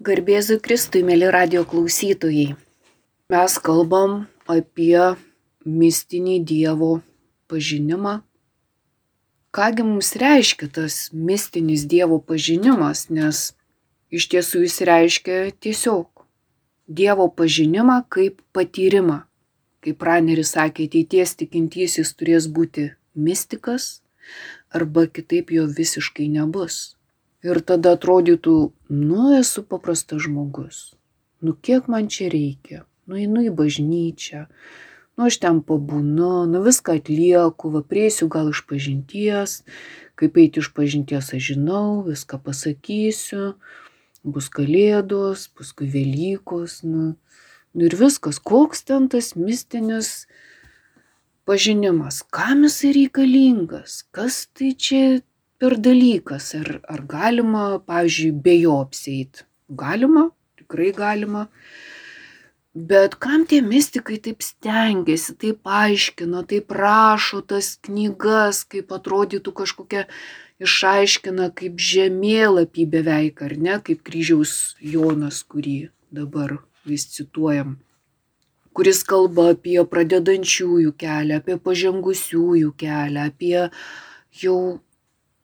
Garbėzui Kristui, mėly radio klausytojai. Mes kalbam apie mistinį Dievo pažinimą. Kągi mums reiškia tas mistinis Dievo pažinimas, nes iš tiesų jis reiškia tiesiog Dievo pažinimą kaip patyrimą. Kaip praneris sakė, ateities tikintysis turės būti mistikas arba kitaip jo visiškai nebus. Ir tada atrodytų, nu esu paprastas žmogus. Nu kiek man čia reikia? Nu einu į bažnyčią. Nu aš ten pabūnu, nu viską atlieku, va prieisiu gal iš pažinties. Kaip eiti iš pažinties aš žinau, viską pasakysiu. Bus kalėdos, paskui Velykos. Nu, nu ir viskas. Koks ten tas mistinis pažinimas? Kam jisai reikalingas? Kas tai čia per dalykas. Ar ar galima pavyzdžiui be jo apsieit galima tikrai galima. Bet kam tie mistikai taip stengiasi taip aiškina taip rašo tas knygas kaip atrodytų kažkokia išaiškina kaip žemėlapį beveik ar ne kaip kryžiaus jonas kurį dabar vis cituojam kuris kalba apie pradedančiųjų kelią apie pažengusiųjų kelią apie jau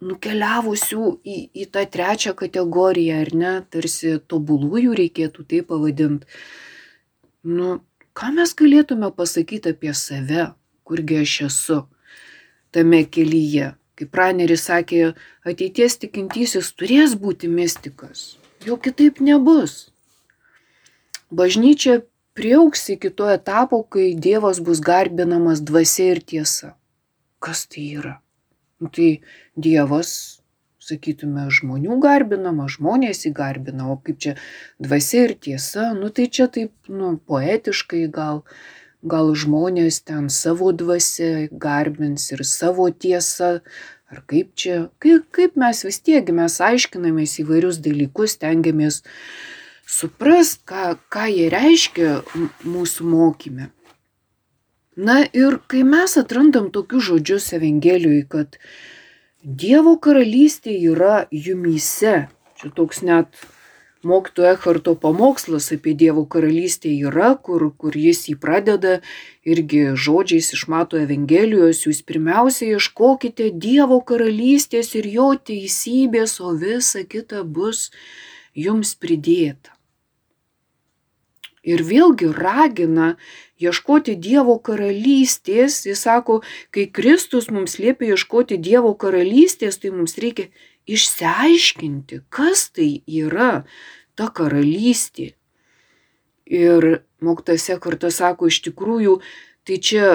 nukeliavusių į, į tą trečią kategoriją, ar ne, tarsi tobulųjų reikėtų tai pavadinti. Nu, ką mes galėtume pasakyti apie save, kurgi aš esu tame kelyje. Kaip praneris sakė, ateities tikintysis turės būti mystikas, jo kitaip nebus. Bažnyčia priauks iki to etapo, kai Dievas bus garbinamas dvasia ir tiesa. Kas tai yra? Nu, tai Dievas, sakytume, žmonių garbinama, žmonės įgarbina, o kaip čia dvasia ir tiesa, nu tai čia taip, nu, poetiškai gal, gal žmonės ten savo dvasia garbins ir savo tiesą, ar kaip čia, kaip, kaip mes vis tiek, mes aiškinamės įvairius dalykus, tengiamės suprast, ką, ką jie reiškia mūsų mokyme. Na ir kai mes atrandam tokius žodžius Evangelijoje, kad Dievo karalystė yra jumyse, čia toks net mokytojo Echarto pamokslas apie Dievo karalystę yra, kur, kur jis jį pradeda irgi žodžiais iš Mato Evangelijos, jūs pirmiausia ieškokite Dievo karalystės ir jo teisybės, o visa kita bus jums pridėta. Ir vėlgi ragina ieškoti Dievo karalystės. Jis sako, kai Kristus mums liepia ieškoti Dievo karalystės, tai mums reikia išsiaiškinti, kas tai yra ta karalystė. Ir moktase kartą sako, iš tikrųjų, tai čia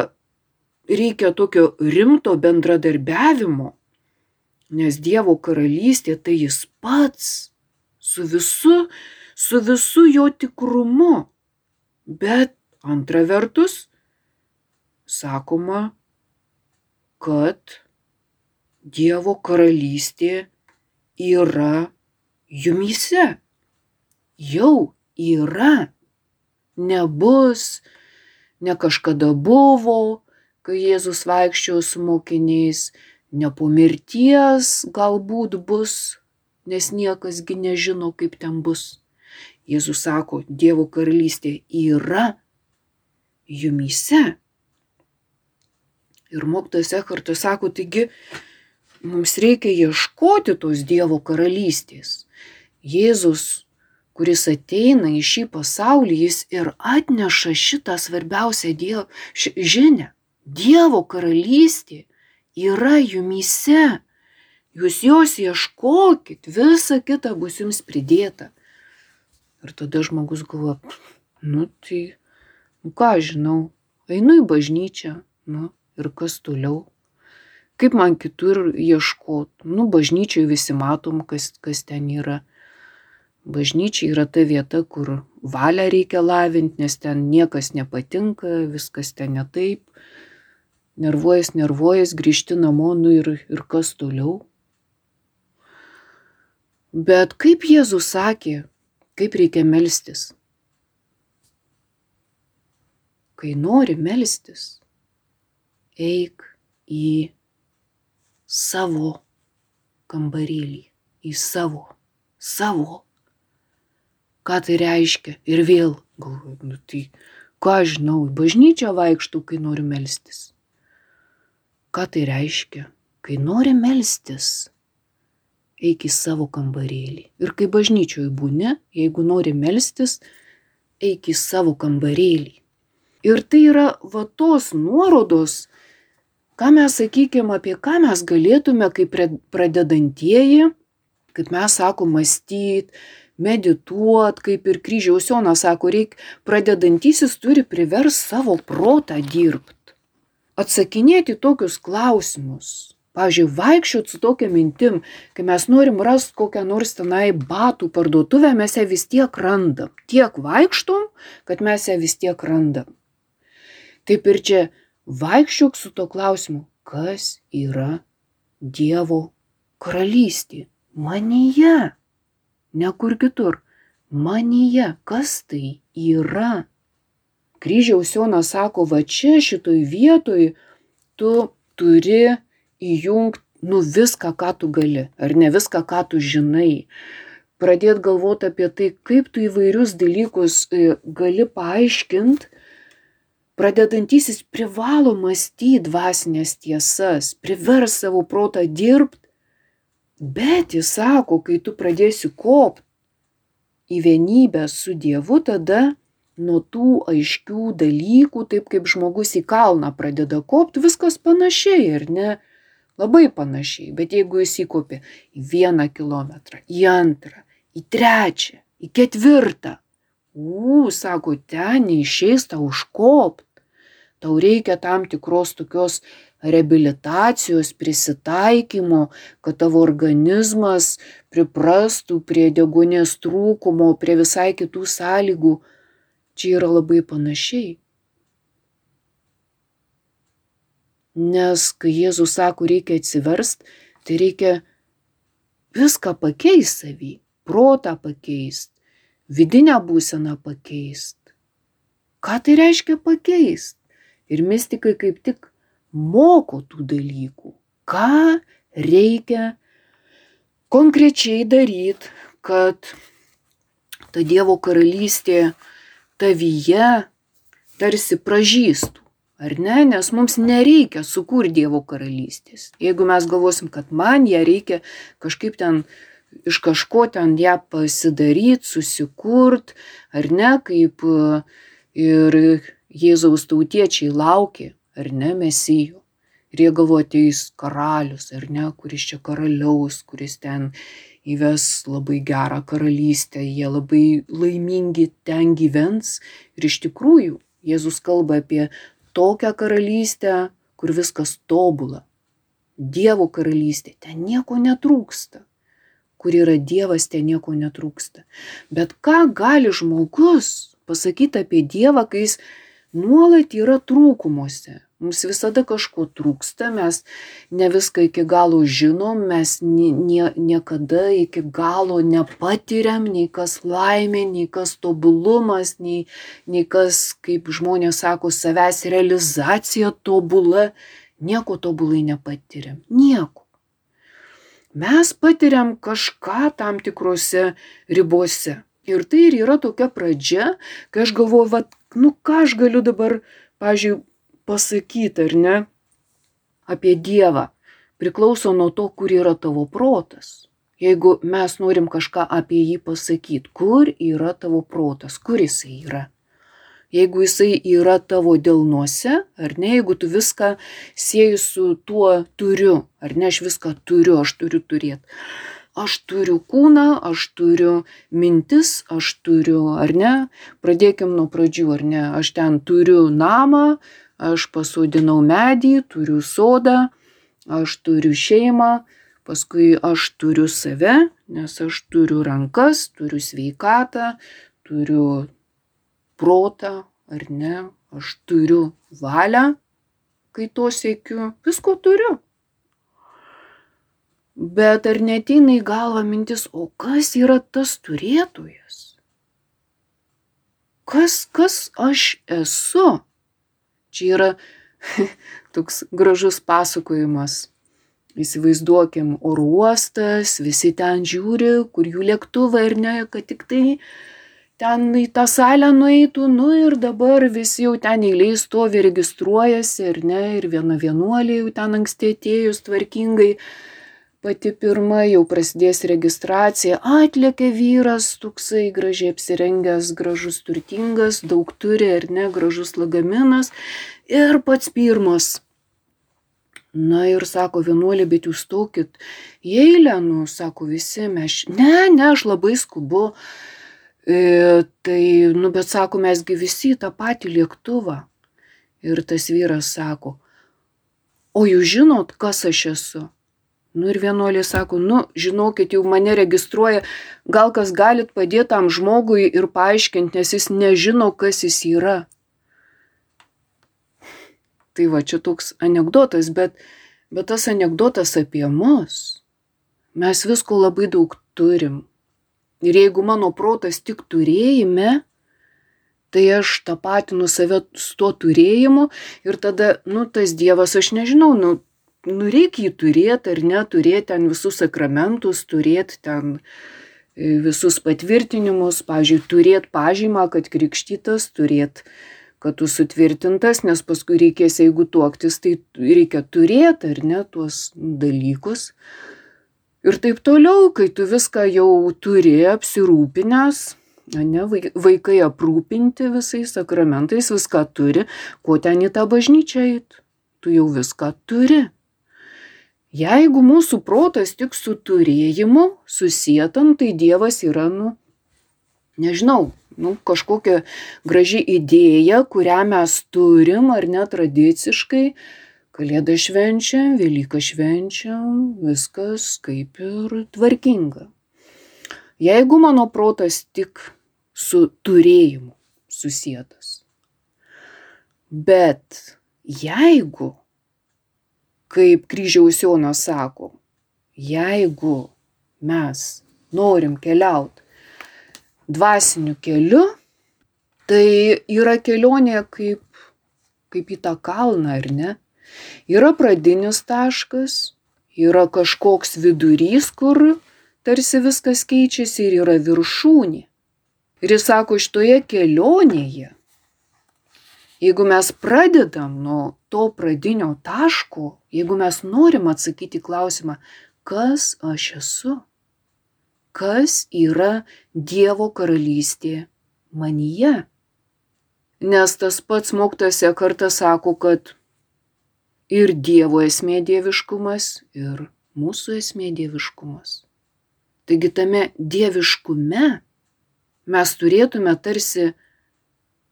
reikia tokio rimto bendradarbiavimo, nes Dievo karalystė tai jis pats su visu, su visu jo tikrumu Bet antra vertus, sakoma, kad Dievo karalystė yra jumyse. Jau yra. Nebus, ne kažkada buvo, kai Jėzus vaikščiojo su mokiniais, ne po mirties galbūt bus, nes niekasgi nežino, kaip ten bus. Jėzus sako, Dievo karalystė yra jumyse. Ir mokytojas Ekartas sako, taigi mums reikia ieškoti tos Dievo karalystės. Jėzus, kuris ateina į šį pasaulį, jis ir atneša šitą svarbiausią dievo, š, žinę. Dievo karalystė yra jumyse. Jūs jos ieškokit, visa kita bus jums pridėta. Ir tada žmogus galvoja, nu tai, nu ką žinau, einu į bažnyčią, nu ir kas toliau. Kaip man kitur ieškot? Nu, bažnyčiai visi matom, kas, kas ten yra. Bažnyčia yra ta vieta, kur valią reikia lavinti, nes ten niekas nepatinka, viskas ten ne taip. Nervuojas, nervuojas, grįžti namo, nu ir, ir kas toliau. Bet kaip Jėzus sakė, Kaip reikia melstis? Kai nori melstis, eik į savo kambarėlį, į savo, savo. ką tai reiškia. Ir vėl galvoju, nu tai ką žinau, į bažnyčią vaikštų, kai noriu melstis. Ką tai reiškia? Kai nori melstis, eik į savo kambarėlį. Ir kai bažnyčioje būni, jeigu nori melstis, eik į savo kambarėlį. Ir tai yra va tos nuorodos, ką mes sakykime, apie ką mes galėtume kaip pradedantieji, kaip mes sakom, mąstyti, medituot, kaip ir kryžiaus Jonas sako, reik pradedantysis turi privers savo protą dirbti. Atsakinėti tokius klausimus. Pavyzdžiui, vaikščiot su tokia mintim, kai mes norim rasti kokią nors tenai batų parduotuvę, mes ją vis tiek randam. Tiek vaikštom, kad mes ją vis tiek randam. Taip ir čia vaikščiok su to klausimu, kas yra Dievo karalystė. Manyje ne kur kitur. Manyje, kas tai yra? Kryžiaus Jonas sako, va čia šitoj vietoj tu turi įjungti, nu viską, ką tu gali, ar ne viską, ką tu žinai. Pradėti galvoti apie tai, kaip tu įvairius dalykus e, gali paaiškinti, pradedantysis privalo mąstyti dvasinės tiesas, privers savo protą dirbti Bet jis sako, kai tu pradėsi kopt į vienybę su Dievu, tada nuo tų aiškių dalykų, taip kaip žmogus į kalną pradeda kopti, viskas panašiai, ar ne? Labai panašiai, bet jeigu jis įkopė į vieną kilometrą, į antrą, į trečią, į ketvirtą, u, sako, ten neišeis tau užkopt, tau reikia tam tikros tokios reabilitacijos, prisitaikymo, kad tavo organizmas priprastų prie degonės trūkumo, prie visai kitų sąlygų. Čia yra labai panašiai. Nes kai Jėzus sako, reikia atsiverst, tai reikia viską pakeisti savį, protą pakeisti, vidinę būseną pakeisti. Ką tai reiškia pakeisti? Ir mystikai kaip tik moko tų dalykų, ką reikia konkrečiai daryti, kad ta Dievo karalystė tavyje tarsi pražystų. Ar ne? Nes mums nereikia sukurti Dievo karalystės. Jeigu mes galvosim, kad man ją reikia kažkaip ten iš kažko ten ją pasidaryti, susikurt, ar ne, kaip ir Jėzaus tautiečiai laukė ar ne mesijų. Ir jie galvoja, ateis karalius, ar ne, kuris čia karaliaus, kuris ten įves labai gerą karalystę, jie labai laimingi ten gyvens. Ir iš tikrųjų, Jėzus kalba apie tokią karalystę, kur viskas tobula. Dievo karalystė, ten nieko netrūksta. Kur yra Dievas, ten nieko netrūksta. Bet ką gali žmogus pasakyti apie Dievą, kai jis nuolat yra trūkumuose. Mums visada kažko trūksta, mes ne viską iki galo žinom, mes nie, nie, niekada iki galo nepatiriam, nei kas laimė, nei kas tobulumas, nei, nei kas, kaip žmonės sako, savęs realizacija tobula. Nieko tobulai nepatiriam. Nieko. Mes patiriam kažką tam tikrose ribose. Ir tai ir yra tokia pradžia, kai aš galvoju, vad nu ką aš galiu dabar, pavyzdžiui, pasakyti, ar ne, apie Dievą. Priklauso nuo to, kur yra tavo protas. Jeigu mes norim kažką apie jį pasakyti, kur yra tavo protas, kur jisai yra. Jeigu jisai yra tavo delnuose, ar ne, jeigu tu viską sieji su tuo turiu, ar ne, aš viską turiu, aš turiu turėti aš turiu kūną, aš turiu mintis, aš turiu, ar ne? Pradėkim nuo pradžių, ar ne? Aš ten turiu namą, aš pasodinau medį, turiu sodą, aš turiu šeimą, paskui aš turiu save, nes aš turiu rankas, turiu sveikatą, turiu protą, ar ne? Aš turiu valią, kai to sėkiu, visko turiu. Bet ar neteina į galvą mintis, o kas yra tas turėtojas? Kas, kas aš esu? Čia yra toks gražus pasakojimas. Įsivaizduokim oro uostas, visi ten žiūri, kur jų lėktuvai ir ne, kad tik tai ten į tą salę nueitų, nu ir dabar visi jau ten eiliai stovi, registruojasi, ir ne, ir viena vienuolė jau ten anksti atėjus tvarkingai, pati pirma jau prasidės registracija, atlėkė vyras, toksai gražiai apsirengęs, gražus, turtingas, daug turi, ar ne, gražus lagaminas, ir pats pirmas Na ir sako vienuolė, bet jūs tokit į eilę, nu, sako visi, mes, ne, ne, aš labai skubu. E, tai, nu, bet sako, mesgi visi tą patį lėktuvą. Ir tas vyras sako, o jūs žinot, kas aš esu? Nu ir vienuolė sako, nu, žinokit, jau mane registruoja, gal kas galit padėti tam žmogui ir paaiškinti, nes jis nežino, kas jis yra. Tai va, čia toks anegdotas, bet, bet tas anegdotas apie mus. Mes visko labai daug turim. Ir jeigu mano protas tik turėjime, tai aš tapatinu save su tuo turėjimu ir tada, nu, tas Dievas, aš nežinau, nu, nu reikia jį turėti ar neturėti ten visus sakramentus, turėti ten e, visus patvirtinimus, pavyzdžiui, turėti pažymą, kad krikštytas, turėti kad tu sutvirtintas, nes paskui reikės, jeigu tuoktis, tai reikia turėti ar ne tuos dalykus. Ir taip toliau, kai tu viską jau turi apsirūpinęs, ne, vaikai aprūpinti visais sakramentais, viską turi, ko ten į tą bažnyčią eit, tu jau viską turi. Jeigu mūsų protas tik su turėjimu susietam, tai Dievas yra, nu, nežinau, nu, kažkokia graži idėja, kurią mes turim ar netradiciškai. Kalėdą švenčiam, Velyką švenčiam, viskas kaip ir tvarkinga. Jeigu mano protas tik su turėjimu susijęs. Bet jeigu, kaip kryžiaus Jonas sako, jeigu mes norim keliauti dvasiniu keliu, tai yra kelionė kaip, kaip į tą kalną, ar ne? Yra pradinis taškas, yra kažkoks vidurys, kur tarsi viskas keičiasi ir yra viršūnė. Ir jis sako, šitoje kelionėje, jeigu mes pradedam nuo to pradinio taško, jeigu mes norim atsakyti klausimą, kas aš esu, kas yra Dievo karalystė manyje. Nes tas pats mokytas kartą sako, kad ir Dievo esmė dieviškumas, ir mūsų esmė dieviškumas. Taigi tame dieviškume mes turėtume tarsi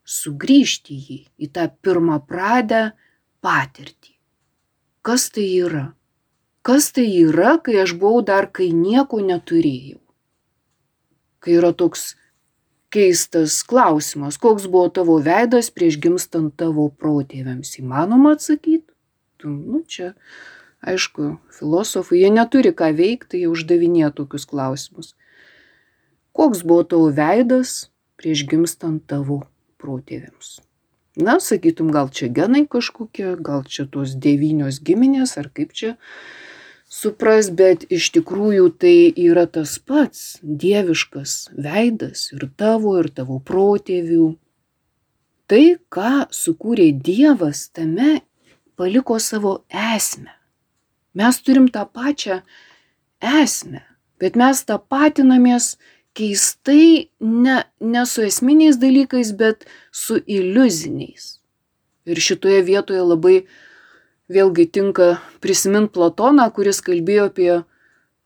sugrįžti jį, į tą pirmą pradę patirtį. Kas tai yra? Kas tai yra, kai aš buvau dar, kai nieko neturėjau? kai yra toks keistas klausimas, koks buvo tavo veidas prieš gimstant tavo protėviams. Įmanoma atsakyti? Nu, čia, aišku, filosofai, jie neturi ką veikti, jie uždavinėja tokius klausimus. Koks buvo tavo veidas prieš gimstant tavo protėviams? Na, sakytum, gal čia genai kažkokie, gal čia tos devynios giminės, ar kaip čia supras, bet iš tikrųjų tai yra tas pats dieviškas veidas ir tavo, ir tavo protėvių. Tai, ką sukūrė Dievas, tame paliko savo esmę. Mes turim tą pačią esmę, bet mes tą patinamės keistai ne, ne su esminiais dalykais, bet su iliuziniais. Ir šitoje vietoje labai vėlgi tinka prisimint Platoną, kuris kalbėjo apie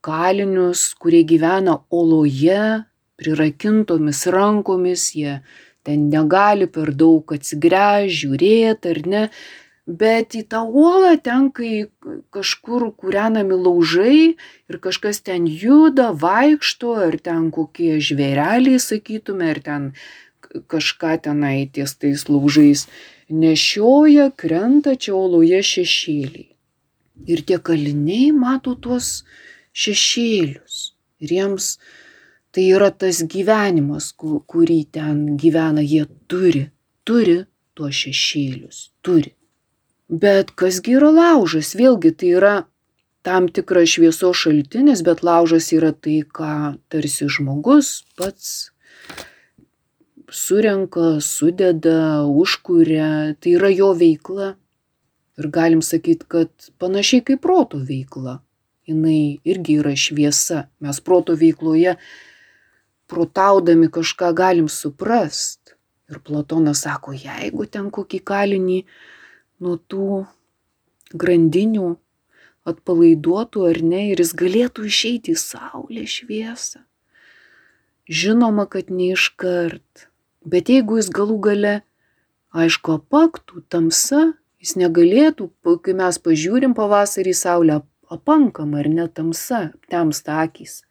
kalinius, kurie gyvena oloje, prirakintomis rankomis, jie ten negali per daug atsigręžti, žiūrėti ar ne, bet į tą uolą ten, kai kažkur kūrenami laužai ir kažkas ten juda, vaikšto, ar ten kokie žvėreliai, sakytume, ar ten kažką tenai ties tais laužais nešioja, krenta čia oloje šešėliai. Ir tie kaliniai mato tuos šešėlius. Ir jiems tai yra tas gyvenimas, kurį ten gyvena, jie turi, turi tuos šešėlius, turi. Bet kasgi yra laužas? Vėlgi tai yra tam tikras šviesos šaltinis, bet laužas yra tai, ką tarsi žmogus pats surenka, sudeda, užkuria, tai yra jo veikla. Ir galim sakyti, kad panašiai kaip proto veikla. Jinai irgi yra šviesa. Mes proto veikloje protaudami kažką galim suprast. Ir Platonas sako, jeigu ten kokį kalinį nuo tų grandinių atpalaiduotų ar ne, ir jis galėtų išeiti į saulę šviesą. Žinoma, kad ne iškart, bet jeigu jis galų gale, aišku, apaktų tamsa, jis negalėtų, kai mes pažiūrim pavasarį saulę, apankam ar ne tamsa, temsta akys.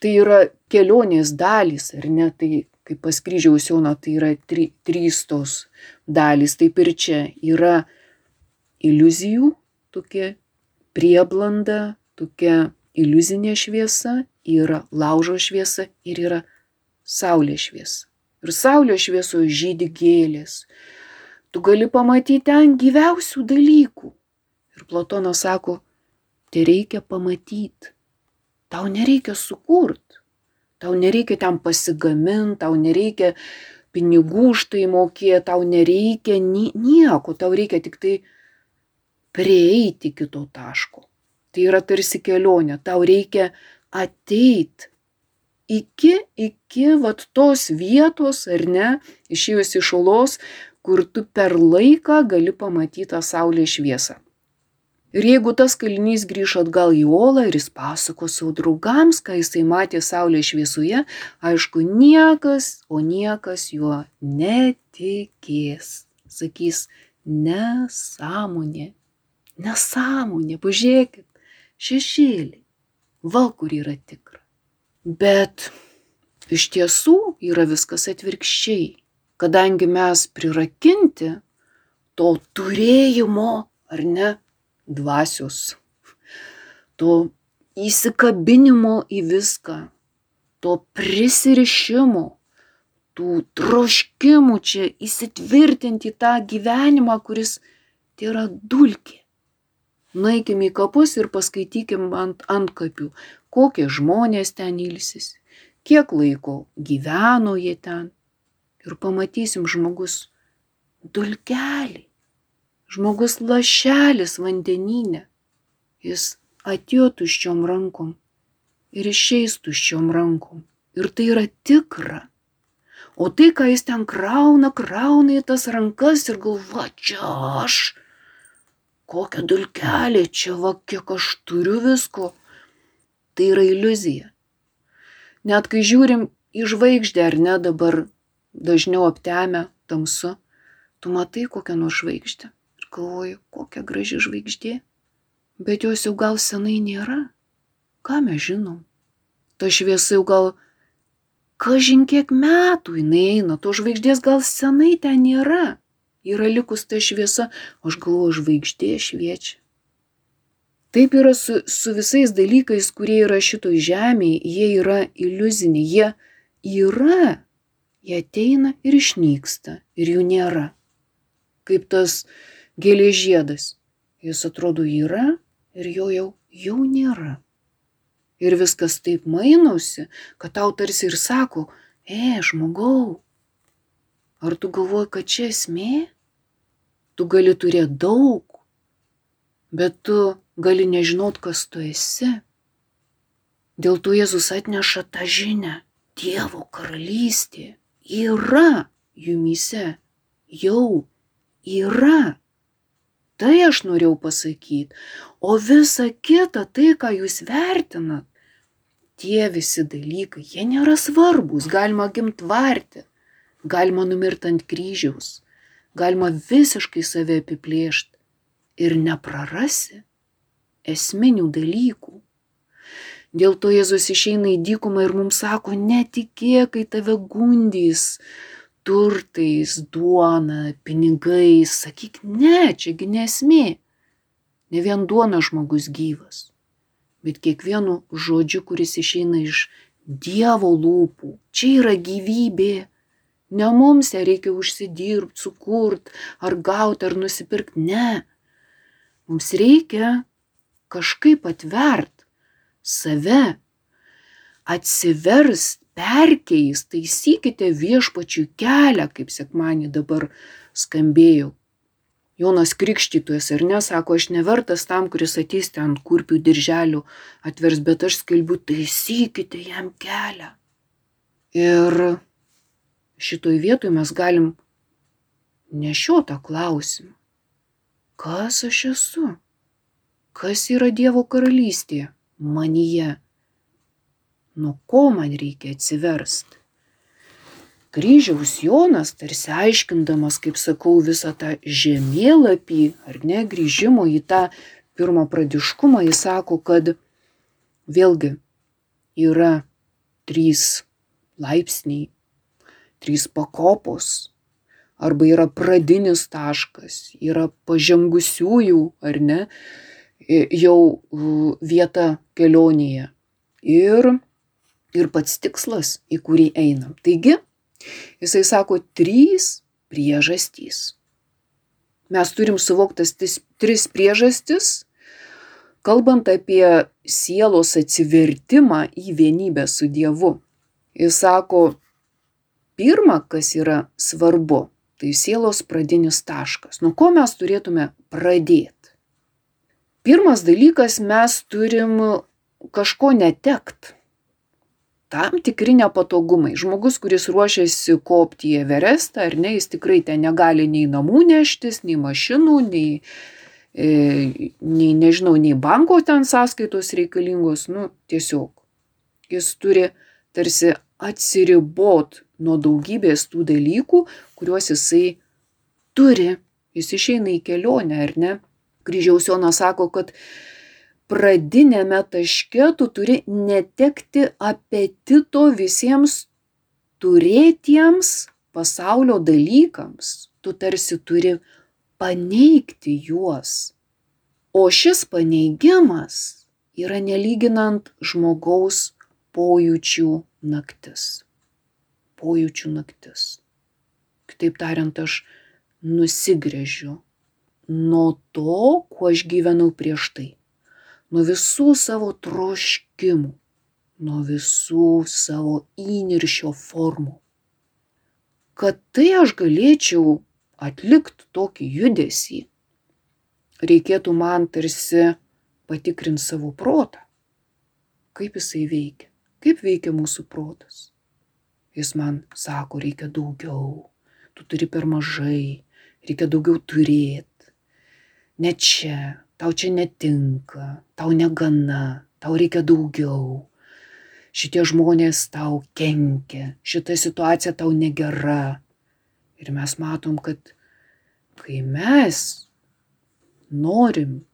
Tai yra kelionės dalys, ar ne, tai kaip pas kryžiaus Jono, tai yra tri, trys tos dalys, taip ir čia yra iliuzijų, tokia prieblanda, tokia iliuzinė šviesa, yra laužo šviesa ir yra saulės šviesa. Ir saulės šviesoje žydi gėlės. Tu gali pamatyti ten gyviausių dalykų. Ir Platonas sako, tai reikia pamatyti. Tau nereikia sukurti. Tau nereikia ten pasigaminti, tau nereikia pinigų už tai mokėti, tau nereikia ni nieko, tau reikia tik tai prieiti kito taško. Tai yra tarsi kelionė, tau reikia ateit iki, iki vat tos vietos, ar ne, išėjus iš olos, kur tu per laiką gali pamatyti tą saulės šviesą. Ir jeigu tas kalinys grįž atgal į olą ir jis pasako savo draugams, ką jisai matė saulės šviesoje, aišku, niekas, o niekas juo netikės. Sakys, nesąmonė, nesąmonė, pažiūrėkit, šešėlį, val kur yra tikra. Bet iš tiesų yra viskas atvirkščiai, kadangi mes prirakinti to turėjimo, ar ne, dvasios, to įsikabinimo į viską, to prisirišimo, tų troškimų čia įsitvirtinti tą gyvenimą, kuris tai yra dulkė. Nueikim į kapus ir paskaitykim ant antkapių, kokie žmonės ten ilsis, kiek laiko gyveno jie ten. Ir pamatysim žmogus dulkelį žmogus lašelis vandenyne. Jis atėjo tuščiom rankom ir išeis tuščiom rankom. Ir tai yra tikra. O tai, ką jis ten krauna, krauna į tas rankas ir galva, čia aš, kokia dulkelė, čia va, kiek aš turiu visko, tai yra iliuzija. Net kai žiūrim į žvaigždę, ar ne dabar dažniau aptemę tamsu, tu matai kokią nors žvaigždę galvoju, kokia graži žvaigždė, bet jos jau gal senai nėra. Ką mes žinom? Ta šviesa jau gal, kažin kiek metų jinai eina, to žvaigždės gal senai ten nėra. Yra likus ta šviesa, aš galvoju, žvaigždė šviečia. Taip yra su, su visais dalykais, kurie yra šitoj žemėje, jie yra iliuziniai, jie yra, jie ateina ir išnyksta ir jų nėra. Kaip tas gėlės žiedas. Jis atrodo yra ir jo jau, jau nėra. Ir viskas taip mainosi, kad tau tarsi ir sako, e, žmogau, ar tu galvoji, kad čia esmė? Tu gali turėti daug, bet tu gali nežinot, kas tu esi. Dėl to Jėzus atneša tą žinę. Dievo karalystė yra jumyse, jau yra. Tai aš norėjau pasakyti. O visa kita, tai, ką jūs vertinat, tie visi dalykai, jie nėra svarbus. Galima gimtvarti, galima numirti ant kryžiaus, galima visiškai save apiplėšti ir neprarasi esminių dalykų. Dėl to Jėzus išeina į dykumą ir mums sako, netikėk, kai tave gundys, turtais, duona, pinigais, sakyk, ne, čiagi nesmė. Ne vien duona žmogus gyvas, bet kiekvienu žodžiu, kuris išeina iš Dievo lūpų. Čia yra gyvybė. Ne mums ją reikia užsidirbti, sukurti, ar gauti, ar nusipirkti. Ne. Mums reikia kažkaip atvert save, atsiverst perkeis, taisykite viešpačių kelią, kaip sekmanį dabar skambėjo. Jonas Krikštytojas ir nesako, aš nevertas tam, kuris ateis ten kurpių dirželių atvers, bet aš skelbiu, taisykite jam kelią. Ir šitoj vietoj mes galim nešiotą klausimą. Kas aš esu? Kas yra Dievo karalystė? Manyje. Nuo ko man reikia atsiversti? Kryžiaus Jonas, tarsi aiškindamas, kaip sakau, visą tą žemėlapį, ar ne, grįžimo į tą pirmą pradiškumą, jis sako, kad vėlgi yra trys laipsniai, trys pakopos, arba yra pradinis taškas, yra pažengusiųjų, ar ne, jau vieta kelionėje. Ir, ir pats tikslas, į kurį einam. Taigi, Jisai sako trys priežastys. Mes turim suvoktas tris priežastis, kalbant apie sielos atsivertimą į vienybę su Dievu. Jis sako, pirma, kas yra svarbu, tai sielos pradinis taškas. Nuo ko mes turėtume pradėti? Pirmas dalykas, mes turim kažko netekt tam tikri nepatogumai. Žmogus, kuris ruošiasi kopti į Everestą, ar ne, jis tikrai ten negali nei namų neštis, nei mašinų, nei, e, nei nežinau, nei banko ten sąskaitos reikalingos, nu, tiesiog. Jis turi tarsi atsiribot nuo daugybės tų dalykų, kuriuos jisai turi. Jis išeina į kelionę, ar ne? Kryžiaus Jonas sako, kad pradiniame taške tu turi netekti apetito visiems turėtiems pasaulio dalykams. Tu tarsi turi paneigti juos. O šis paneigimas yra nelyginant žmogaus pojūčių naktis. Pojūčių naktis. Kitaip tariant, aš nusigrėžiu nuo to, kuo aš gyvenau prieš tai nuo visų savo troškimų, nuo visų savo įniršio formų. Kad tai aš galėčiau atlikti tokį judesį, reikėtų man tarsi patikrinti savo protą. Kaip jisai veikia, kaip veikia mūsų protas. Jis man sako, reikia daugiau, tu turi per mažai, reikia daugiau turėti. Ne čia, tau čia netinka, tau negana, tau reikia daugiau. Šitie žmonės tau kenkia, šita situacija tau negera. Ir mes matom, kad kai mes norim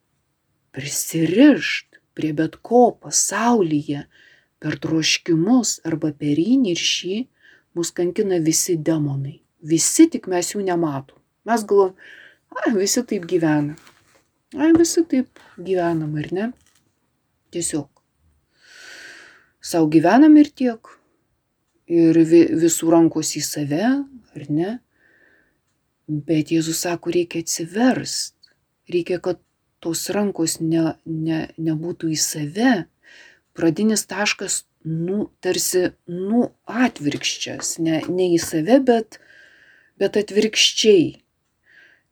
prisirišt prie bet ko pasaulyje per troškimus arba per įniršį, mus kankina visi demonai. Visi tik mes jų nematom. Mes galvom, visi taip gyvena. Ai, visi taip gyvenam, ar ne? Tiesiog. Sau gyvenam ir tiek. Ir vi, visų rankos į save, ar ne? Bet Jėzus sako, reikia atsiverst. Reikia, kad tos rankos ne, ne, nebūtų į save. Pradinis taškas, nu, tarsi, nu, atvirkščias. Ne, ne į save, bet, bet atvirkščiai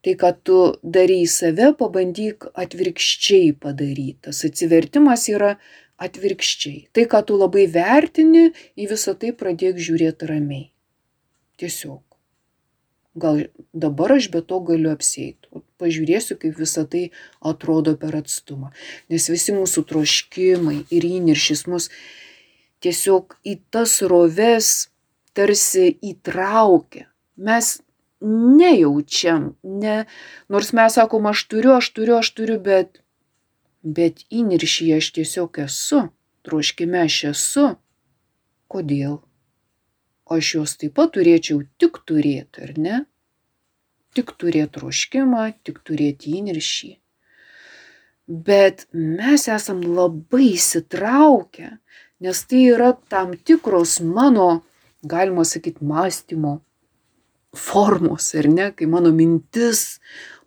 tai ką tu darei save, pabandyk atvirkščiai padaryti. Tas atsivertimas yra atvirkščiai. Tai, ką tu labai vertini, į visą tai pradėk žiūrėti ramiai. Tiesiog. Gal dabar aš be to galiu apsėti. Pažiūrėsiu, kaip visa tai atrodo per atstumą. Nes visi mūsų troškimai ir įniršis mus tiesiog į tas roves tarsi įtraukia. Mes nejaučiam, ne, nors mes sakom, aš turiu, aš turiu, aš turiu, bet, bet įniršyje aš tiesiog esu, troškime aš esu. Kodėl? Aš juos taip pat turėčiau tik turėti, ar ne? Tik turėti troškimą, tik turėti įniršį. Bet mes esam labai įsitraukę, nes tai yra tam tikros mano, galima sakyti, mąstymo formos, ar ne, kai mano mintis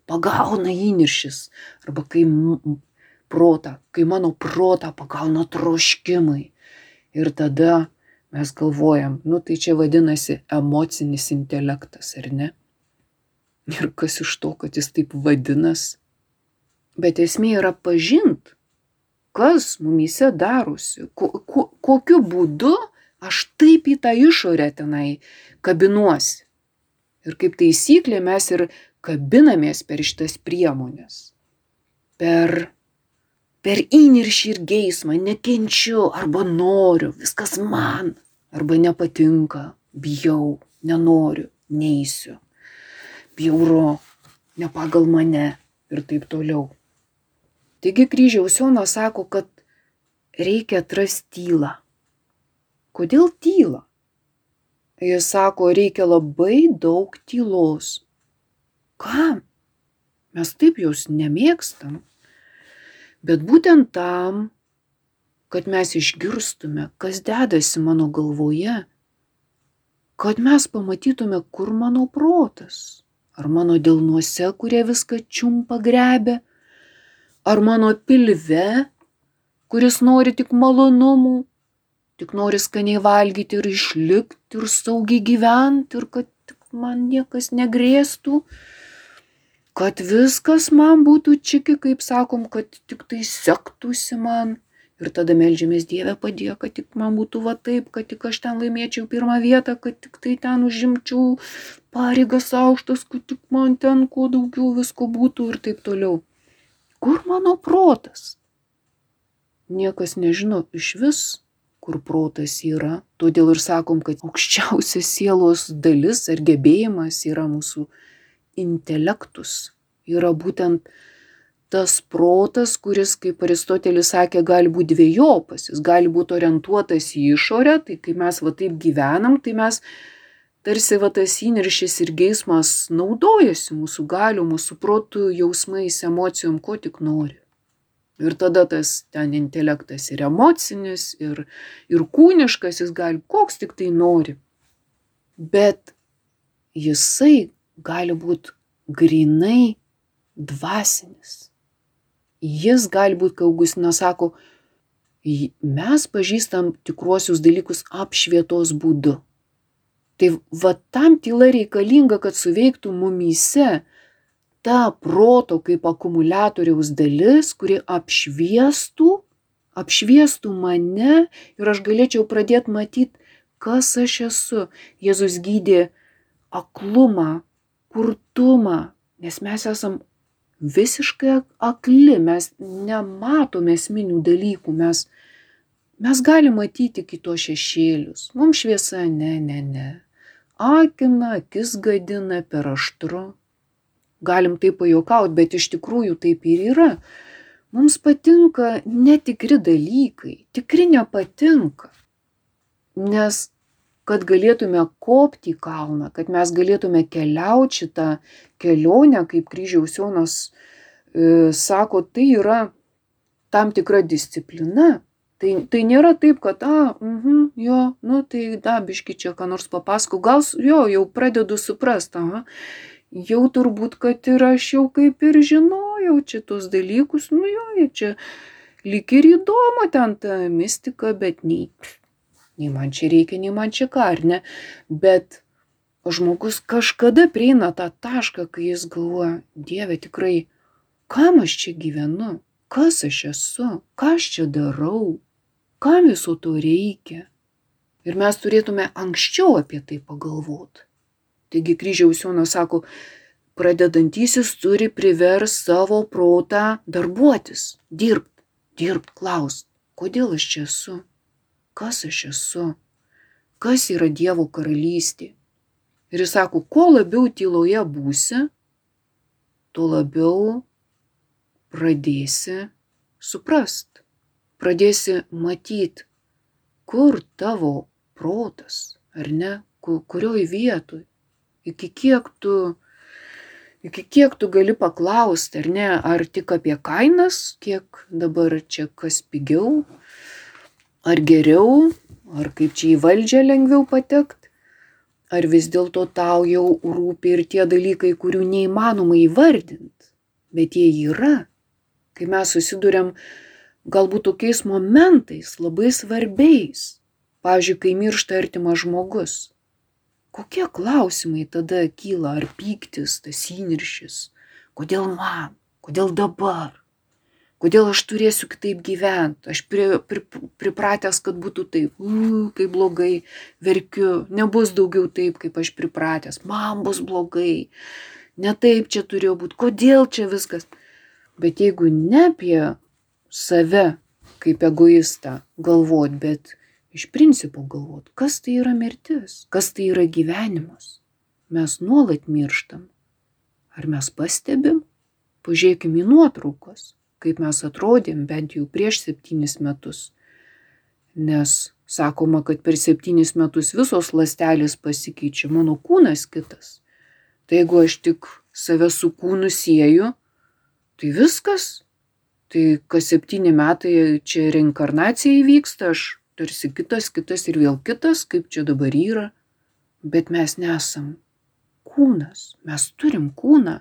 pagauna įniršis, arba kai protą, kai mano protą pagauna troškimai. Ir tada Mes galvojam, nu tai čia vadinasi emocinis intelektas, ar ne? Ir kas iš to, kad jis taip vadinas. Bet esmė yra pažint, kas mumyse darosi, ko, ko, kokiu būdu aš taip į tą išorę tenai kabinuosi. Ir kaip taisyklė mes ir kabinamės per šitas priemonės. Per, per įniršį ir geismą nekenčiu arba noriu, viskas man, arba nepatinka, bijau, nenoriu, neįsiu, bjauru, ne pagal mane ir taip toliau. Taigi kryžiaus Jonas sako, kad reikia atrasti tylą. Kodėl tyla? Jis sako, reikia labai daug tylos. Kam? Mes taip jos nemėgstam. Bet būtent tam, kad mes išgirstume, kas dedasi mano galvoje, kad mes pamatytume, kur mano protas, ar mano delnuose, kurie viską čiumpa grebė, ar mano pilve, kuris nori tik malonumų, tik nori skaniai valgyti ir išlikti ir saugiai gyventi ir kad tik man niekas negrėstų, kad viskas man būtų čiki, kaip sakom, kad tik tai sektųsi man. Ir tada melžiamės Dievę padėk, kad tik man būtų va taip, kad tik aš ten laimėčiau pirmą vietą, kad tik tai ten užimčiau pareigas aukštas, kad tik man ten kuo daugiau visko būtų ir taip toliau. Kur mano protas? Niekas nežino iš vis, kur protas yra. Todėl ir sakom, kad aukščiausia sielos dalis ar gebėjimas yra mūsų intelektus. Yra būtent tas protas, kuris, kaip Aristotelis sakė, gali būti dviejopas. Jis gali būti orientuotas į išorę, tai kai mes va taip gyvenam, tai mes tarsi va tas įniršis ir geismas naudojasi mūsų galiu, mūsų protų, jausmais, emocijom, ko tik nori. Ir tada tas ten intelektas ir emocinis, ir, ir kūniškas, jis gali koks tik tai nori. Bet jisai gali būti grinai dvasinis. Jis gali būti, kai Augustinas sako, mes pažįstam tikruosius dalykus apšvietos būdu. Tai va tam tyla reikalinga, kad suveiktų mumyse ta proto kaip akumuliatoriaus dalis, kuri apšviestų, apšviestų mane ir aš galėčiau pradėti matyti, kas aš esu. Jėzus gydė aklumą, kurtumą, nes mes esam visiškai akli, mes nematome esminių dalykų, mes, mes galime matyti kitos šešėlius. Mums šviesa, ne, ne, ne. Akina, akis gadina per aštru galim taip pajuokaut, bet iš tikrųjų taip ir yra. Mums patinka netikri dalykai, tikri nepatinka. Nes kad galėtume kopti į kalną, kad mes galėtume keliauti šitą kelionę, kaip kryžiaus Jonas e, sako, tai yra tam tikra disciplina. Tai, tai nėra taip, kad, a, -huh, jo, nu tai dabiški čia, ką nors papasako, gal jo, jau pradedu suprasti, aha, jau turbūt, kad ir aš jau kaip ir žinojau čia tos dalykus, nu jo, čia lyg ir įdomu ten ta mistika, bet nei, nei man čia reikia, nei man čia ką, ar ne. Bet žmogus kažkada prieina tą tašką, kai jis galvoja, Dieve, tikrai, kam aš čia gyvenu, kas aš esu, ką aš čia darau, kam viso to reikia. Ir mes turėtume anksčiau apie tai pagalvoti. Taigi kryžiaus Jonas sako, pradedantysis turi privers savo protą darbuotis, dirbt, dirbt, klaust, kodėl aš čia esu, kas aš esu, kas yra Dievo karalystė. Ir jis sako, kuo labiau tyloje būsi, tuo labiau pradėsi suprast, pradėsi matyti, kur tavo protas, ar ne, kurioj vietoj iki kiek tu, iki kiek tu gali paklausti, ar ne, ar tik apie kainas, kiek dabar čia kas pigiau, ar geriau, ar kaip čia į valdžią lengviau patekti, ar vis dėlto tau jau rūpi ir tie dalykai, kurių neįmanoma įvardinti, bet jie yra. Kai mes susidurėm galbūt tokiais momentais labai svarbiais, Pavyzdžiui, kai miršta artimas žmogus. Kokie klausimai tada kyla? Ar pyktis, tas įniršis? Kodėl man? Kodėl dabar? Kodėl aš turėsiu kitaip gyventi? Aš pri, pri, pripratęs, kad būtų taip, uh, kaip blogai, verkiu, nebus daugiau taip, kaip aš pripratęs, man bus blogai, ne taip čia turėjo būti, kodėl čia viskas. Bet jeigu ne apie save kaip egoistą galvot, bet iš principo galvot, kas tai yra mirtis, kas tai yra gyvenimas. Mes nuolat mirštam. Ar mes pastebim? Pažiūrėkime į nuotraukas, kaip mes atrodėm bent jau prieš septynis metus. Nes sakoma, kad per septynis metus visos lastelės pasikeičia, mano kūnas kitas. Tai jeigu aš tik save su kūnu sieju, tai viskas. Tai kas septyni metai čia reinkarnacija įvyksta, aš tarsi kitas, kitas ir vėl kitas, kaip čia dabar yra, bet mes nesam kūnas, mes turim kūną,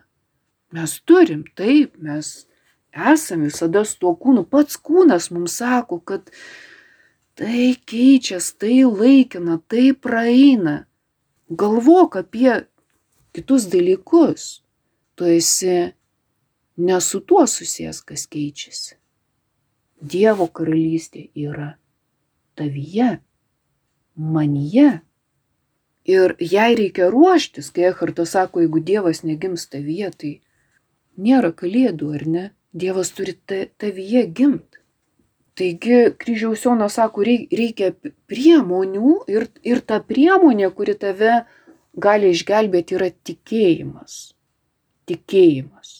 mes turim, taip, mes esam visada su tuo kūnu, pats kūnas mums sako, kad tai keičias, tai laikina, tai praeina. Galvok apie kitus dalykus, tu esi ne su tuo susijęs, kas keičiasi. Dievo karalystė yra tavyje, manyje. Ir jai reikia ruoštis, kai Ehartas sako, jeigu Dievas negims tavyje, tai nėra kalėdų, ar ne? Dievas turi tavyje gimti. Taigi kryžiaus Jonas sako, reikia priemonių ir, ir ta priemonė, kuri tave gali išgelbėti, yra tikėjimas. Tikėjimas.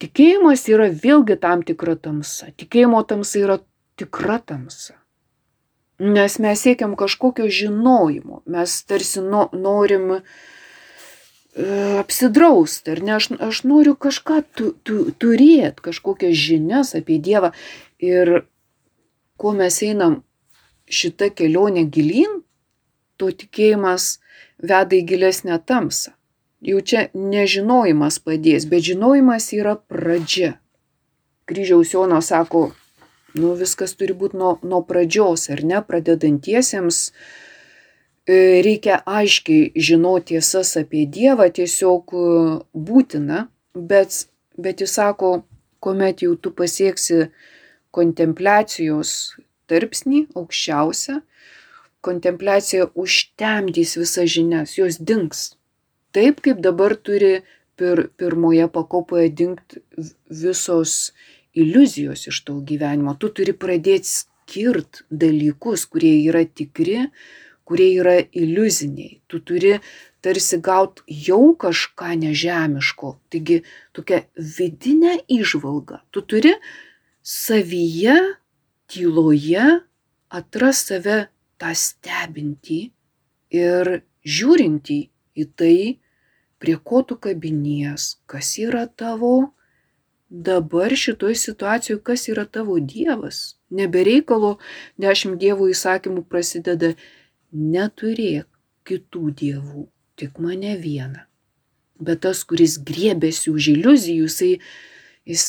Tikėjimas yra vėlgi tam tikra tamsa. Tikėjimo tamsa yra tikra tamsa. Nes mes siekiam kažkokio žinojimo, mes tarsi no, norim e, apsidrausti, ar ne, aš, aš noriu kažką tu, tu, turėti, kažkokias žinias apie Dievą. Ir kuo mes einam šitą kelionę gilin, to tikėjimas veda į gilesnę tamsą. Jau čia nežinojimas padės, bet žinojimas yra pradžia. Kryžiaus Jonas sako, nu viskas turi būti nuo, nuo pradžios, ar ne, pradedantiesiems e, reikia aiškiai žinoti tiesas apie Dievą, tiesiog e, būtina, bet, bet jis sako, kuomet jau tu pasieksi kontempliacijos tarpsnį aukščiausią, kontempliacija užtemdys visas žinias, jos dinks. Taip kaip dabar turi pir, pirmoje pakopoje dingti visos iliuzijos iš to gyvenimo. Tu turi pradėti skirt dalykus, kurie yra tikri, kurie yra iliuziniai. Tu turi tarsi gauti jau kažką nežemiško. Taigi tokia vidinė išvalga. Tu turi savyje, tyloje atras save tą stebintį ir žiūrintį į tai, prie ko tu kabinies, kas yra tavo dabar šitoj situacijoj kas yra tavo dievas. Nebereikalo dešimt dievų įsakymų prasideda neturėk kitų dievų, tik mane vieną. Bet tas, kuris griebėsi už iliuzijų, jisai, jis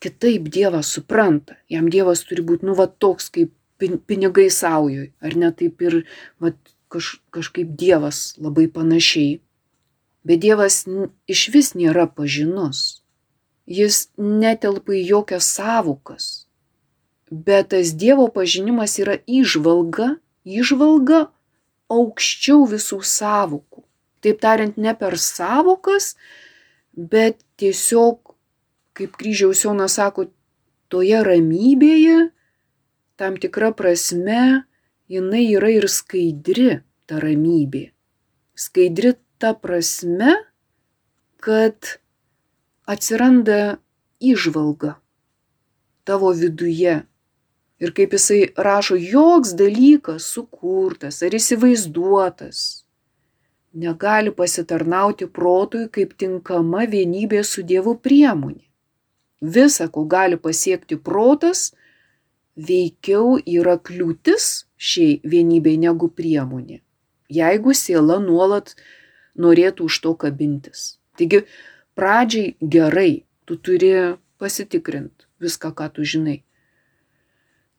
kitaip Dievą supranta. Jam Dievas turi būti, nu, va toks kaip pinigai saujoj, ar ne taip ir va, kaž, kažkaip Dievas labai panašiai. Bet Dievas iš vis nėra pažinus jis netelpa į jokias savokas. Bet tas Dievo pažinimas yra išvalga, išvalga aukščiau visų savokų. Taip tariant, ne per savokas, bet tiesiog, kaip kryžiaus Jonas sako, toje ramybėje, tam tikra prasme, jinai yra ir skaidri, ta ramybė. Skaidri ta prasme, kad atsiranda įžvalga tavo viduje. Ir kaip jisai rašo, joks dalykas sukurtas ar įsivaizduotas negali pasitarnauti protui kaip tinkama vienybė su Dievu priemonė. Visa, ko gali pasiekti protas, veikiau yra kliūtis šiai vienybei negu priemonė, jeigu siela nuolat norėtų už to kabintis. Taigi pradžiai gerai, tu turi pasitikrint viską, ką tu žinai.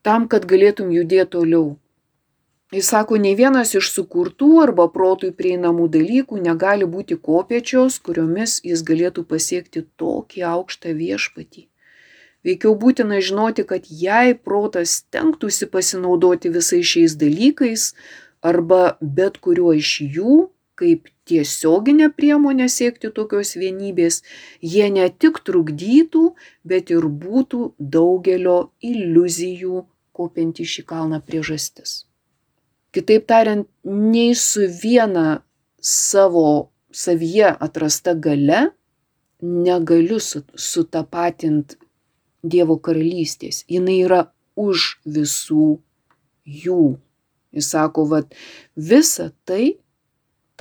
Tam, kad galėtum judėti toliau. Jis sako, nei vienas iš sukurtų arba protui prieinamų dalykų negali būti kopiečios, kuriomis jis galėtų pasiekti tokį aukštą viešpatį. Veikiau būtina žinoti, kad jei protas tenktųsi pasinaudoti visais šiais dalykais arba bet kuriuo iš jų, kaip tiesioginė priemonė siekti tokios vienybės, jie ne tik trukdytų, bet ir būtų daugelio iliuzijų kopiant į šį kalną priežastis. Kitaip tariant, nei su viena savo savyje atrasta gale negaliu sutapatinti Dievo karalystės. Jis yra už visų jų. Jis sako, vad, visa tai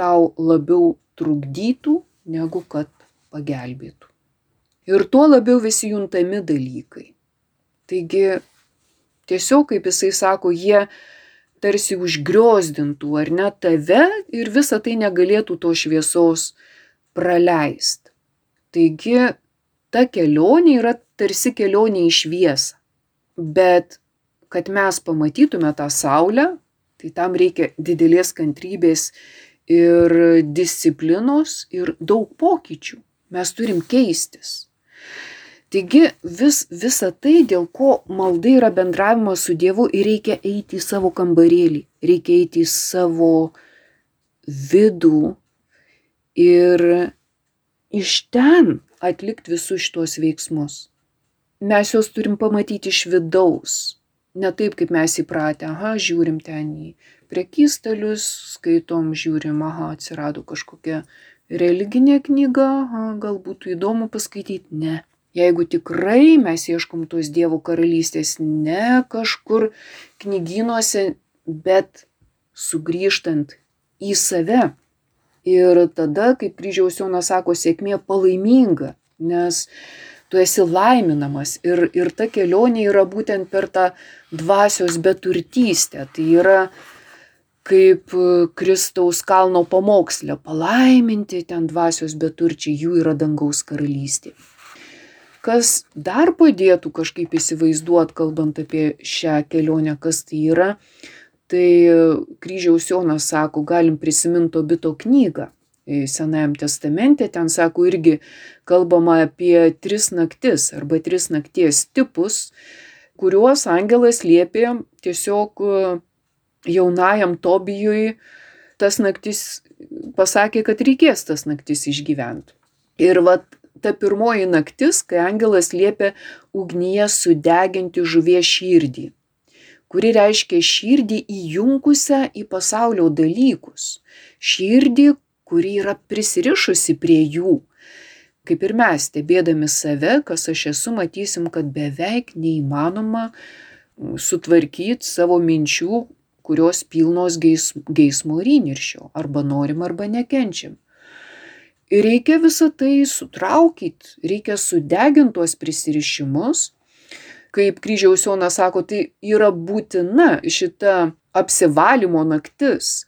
tau labiau trukdytų, negu kad pagelbėtų. Ir tuo labiau visi juntami dalykai. Taigi, tiesiog, kaip jisai sako, jie tarsi užgriozdintų ar ne tave ir visa tai negalėtų to šviesos praleist. Taigi, ta kelionė yra tarsi kelionė į šviesą. Bet kad mes pamatytume tą saulę, tai tam reikia didelės kantrybės ir disciplinos ir daug pokyčių. Mes turim keistis. Taigi vis, visa tai, dėl ko malda yra bendravimas su Dievu ir reikia eiti į savo kambarėlį, reikia eiti į savo vidų ir iš ten atlikti visus šitos veiksmus mes juos turim pamatyti iš vidaus. Ne taip, kaip mes įpratę, aha, žiūrim ten į prekystalius, skaitom, žiūrim, aha, atsirado kažkokia religinė knyga, gal būtų įdomu paskaityti. Ne. Jeigu tikrai mes ieškom tos Dievo karalystės ne kažkur knyginuose, bet sugrįžtant į save. Ir tada, kaip kryžiaus Jonas sako, sėkmė palaiminga, nes tu esi laiminamas ir, ir ta kelionė yra būtent per tą dvasios beturtystę. Tai yra kaip Kristaus kalno pamokslė - palaiminti ten dvasios beturčiai, jų yra dangaus karalystė. Kas dar padėtų kažkaip įsivaizduoti, kalbant apie šią kelionę, kas tai yra, tai kryžiaus Jonas sako, galim prisiminti Obito knygą Senajam testamente, ten sako irgi kalbama apie tris naktis arba tris nakties tipus, kuriuos angelas liepė tiesiog e, jaunajam Tobijui tas naktis pasakė, kad reikės tas naktis išgyventi. Ir vat ta pirmoji naktis, kai angelas liepė ugnyje sudeginti žuvies širdį, kuri reiškia širdį įjungusią į pasaulio dalykus. Širdį, kuri yra prisirišusi prie jų. Kaip ir mes, stebėdami save, kas aš esu, matysim, kad beveik neįmanoma sutvarkyti savo minčių, kurios pilnos geismo ir įniršio. Arba norim, arba nekenčiam. Ir reikia visą tai sutraukyti, reikia sudeginti tuos prisirišimus. Kaip kryžiaus Jonas sako, tai yra būtina šita apsivalymo naktis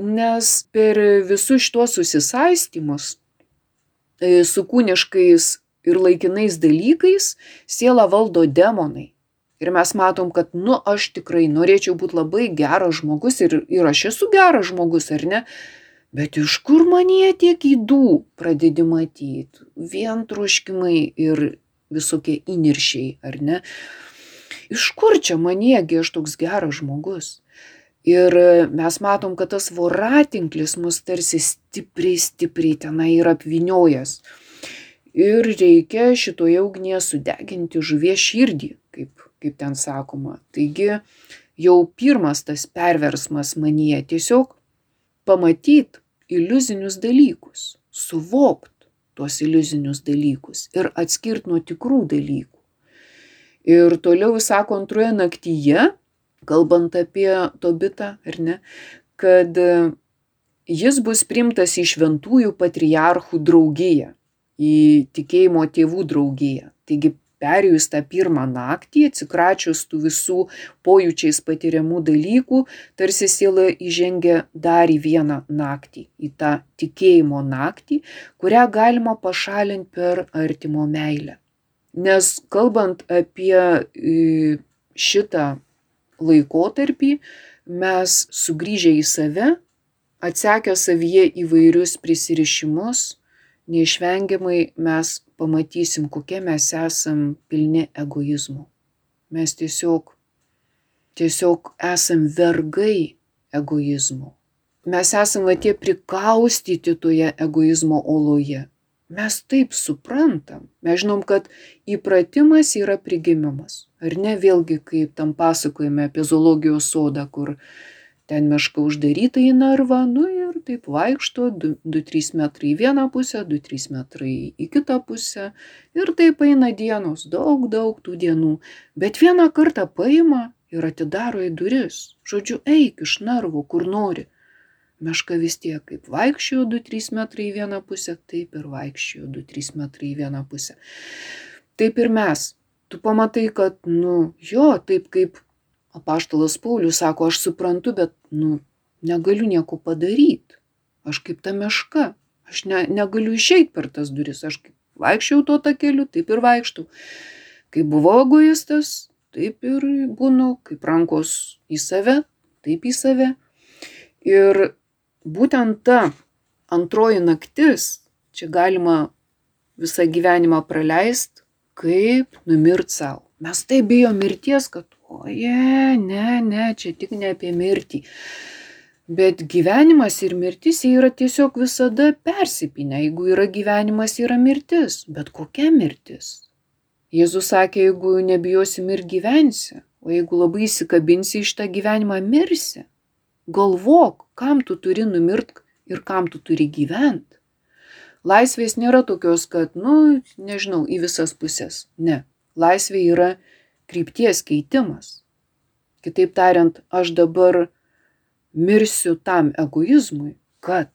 nes per visus šitos susisaistymus e, su kūniškais ir laikinais dalykais sielą valdo demonai. Ir mes matom, kad, nu, aš tikrai norėčiau būti labai geras žmogus ir, ir aš esu geras žmogus, ar ne? Bet iš kur man jie tiek įdų pradedi matyti? Vien troškimai ir visokie įniršiai, ar ne? Iš kur čia maniegi aš toks geras žmogus? Ir mes matom, kad tas voratinklis mus tarsi stipriai, stipriai tenai yra apviniojęs. Ir reikia šitoje ugnie sudeginti žuvies širdį, kaip, kaip ten sakoma. Taigi jau pirmas tas perversmas manyje tiesiog pamatyti iliuzinius dalykus, suvokt tuos iliuzinius dalykus ir atskirti nuo tikrų dalykų. Ir toliau jis sako antroje naktyje, kalbant apie Tobitą, ar ne, kad e, jis bus primtas į šventųjų patriarchų draugiją, į tikėjimo tėvų draugiją. Taigi perėjus tą pirmą naktį, atsikračius tų visų pojūčiais patiriamų dalykų, tarsi siela įžengia dar į vieną naktį, į tą tikėjimo naktį, kurią galima pašalinti per artimo meilę. Nes kalbant apie e, šitą laikotarpį mes sugrįžę į save, atsekę savyje įvairius prisirišimus, neišvengiamai mes pamatysim, kokie mes esam pilni egoizmo. Mes tiesiog, tiesiog esam vergai egoizmo. Mes esam va tie prikaustyti toje egoizmo oloje. Mes taip suprantam. Mes žinom, kad įpratimas yra prigimimas. Ar ne vėlgi, kaip tam pasakojame apie zoologijos sodą, kur ten meška uždaryta į narvą, nu ir taip vaikšto 2-3 metrai į vieną pusę, 2-3 metrai į kitą pusę. Ir taip eina dienos, daug, daug tų dienų. Bet vieną kartą paima ir atidaro į duris. Žodžiu, eik iš narvo, kur nori. Meška vis tiek kaip vaikščiojo 2-3 metrai į vieną pusę, taip ir vaikščiojo 2-3 metrai į vieną pusę. Taip ir mes. Tu pamatai, kad, nu, jo, taip kaip apaštalas Paulius sako, aš suprantu, bet, nu, negaliu nieko padaryti. Aš kaip ta meška. Aš ne, negaliu išeiti per tas duris. Aš kaip vaikščiau tuo takeliu, taip ir vaikštau. Kai buvau egoistas, taip ir būnu, kaip rankos į save, taip į save. Ir būtent ta antroji naktis, čia galima visą gyvenimą praleisti, kaip numirt savo. Mes taip bijom mirties, kad, oje, ne, ne, čia tik ne apie mirtį. Bet gyvenimas ir mirtis yra tiesiog visada persipinę. Jeigu yra gyvenimas, yra mirtis. Bet kokia mirtis? Jėzus sakė, jeigu nebijosi ir gyvensi, o jeigu labai įsikabinsi iš tą gyvenimą, mirsi. Galvok, kam tu turi numirt ir kam tu turi gyventi. Laisvės nėra tokios, kad, nu, nežinau, į visas pusės. Ne. Laisvė yra krypties keitimas. Kitaip tariant, aš dabar mirsiu tam egoizmui, kad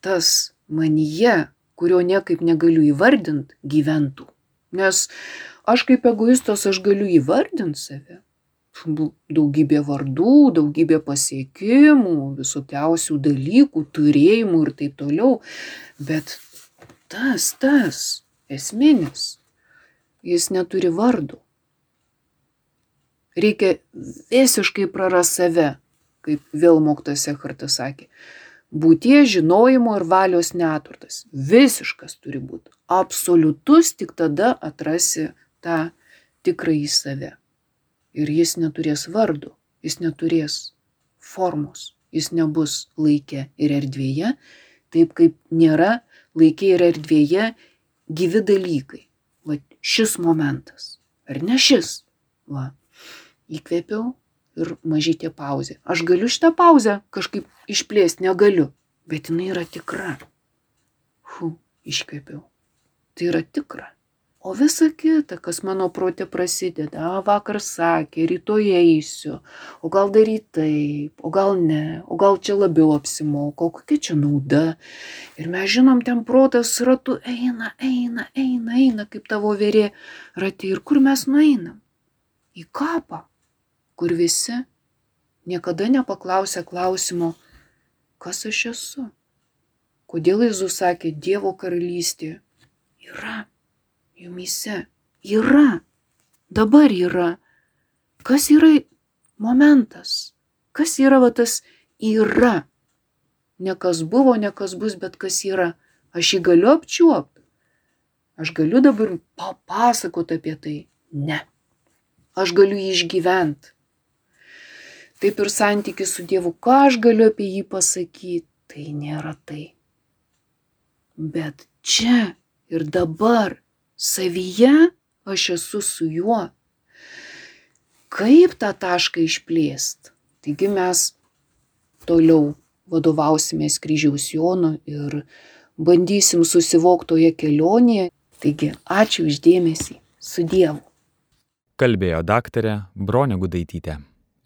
tas manyje, kurio niekaip negaliu įvardinti, gyventų. Nes aš kaip egoistas, aš galiu įvardinti save. Daugybė vardų, daugybė pasiekimų, visokiausių dalykų, turėjimų ir taip toliau. Bet tas, tas esminis, jis neturi vardo. Reikia visiškai praras save, kaip vėl moktas Ekartas sakė. Būties žinojimo ir valios neturtas. Visiškas turi būti. Absoliutus tik tada atrasi tą tikrąjį save. Ir jis neturės vardo, jis neturės formos, jis nebus laikė ir erdvėje, taip kaip nėra laikė ir erdvėje gyvi dalykai. Va šis momentas. Ar ne šis? Va. Įkvėpiau, ir mažytė pauzė. Aš galiu šitą pauzę kažkaip išplėsti, negaliu, bet jinai yra tikra. Fu, iškvėpiau. Tai yra tikra. O visa kita, kas mano protė prasideda, a, vakar sakė, rytoj eisiu, o gal daryti taip, o gal ne, o gal čia labiau apsimoka, o kokia čia nauda. Ir mes žinom, ten protas ratu eina, eina, eina, eina, kaip tavo vėrė rati. Ir kur mes nueinam? Į kapą kur visi niekada nepaklausė klausimo, kas aš esu. Kodėl Jėzus sakė, Dievo karalystė yra jumise, yra, dabar yra. Kas yra momentas, kas yra va tas yra. Ne kas buvo, ne kas bus, bet kas yra. Aš jį galiu apčiuopti. Aš galiu dabar papasakoti apie tai. Ne. Aš galiu jį išgyventi taip ir santykis su Dievu, ką aš galiu apie jį pasakyti, tai nėra tai. Bet čia ir dabar savyje aš esu su juo. Kaip tą tašką išplėst? Taigi mes toliau vadovausimės kryžiaus Jonu ir bandysim susivoktoje kelionėje. Taigi ačiū uždėmesį. Su Dievu. Kalbėjo daktarė Bronė Gudaitytė.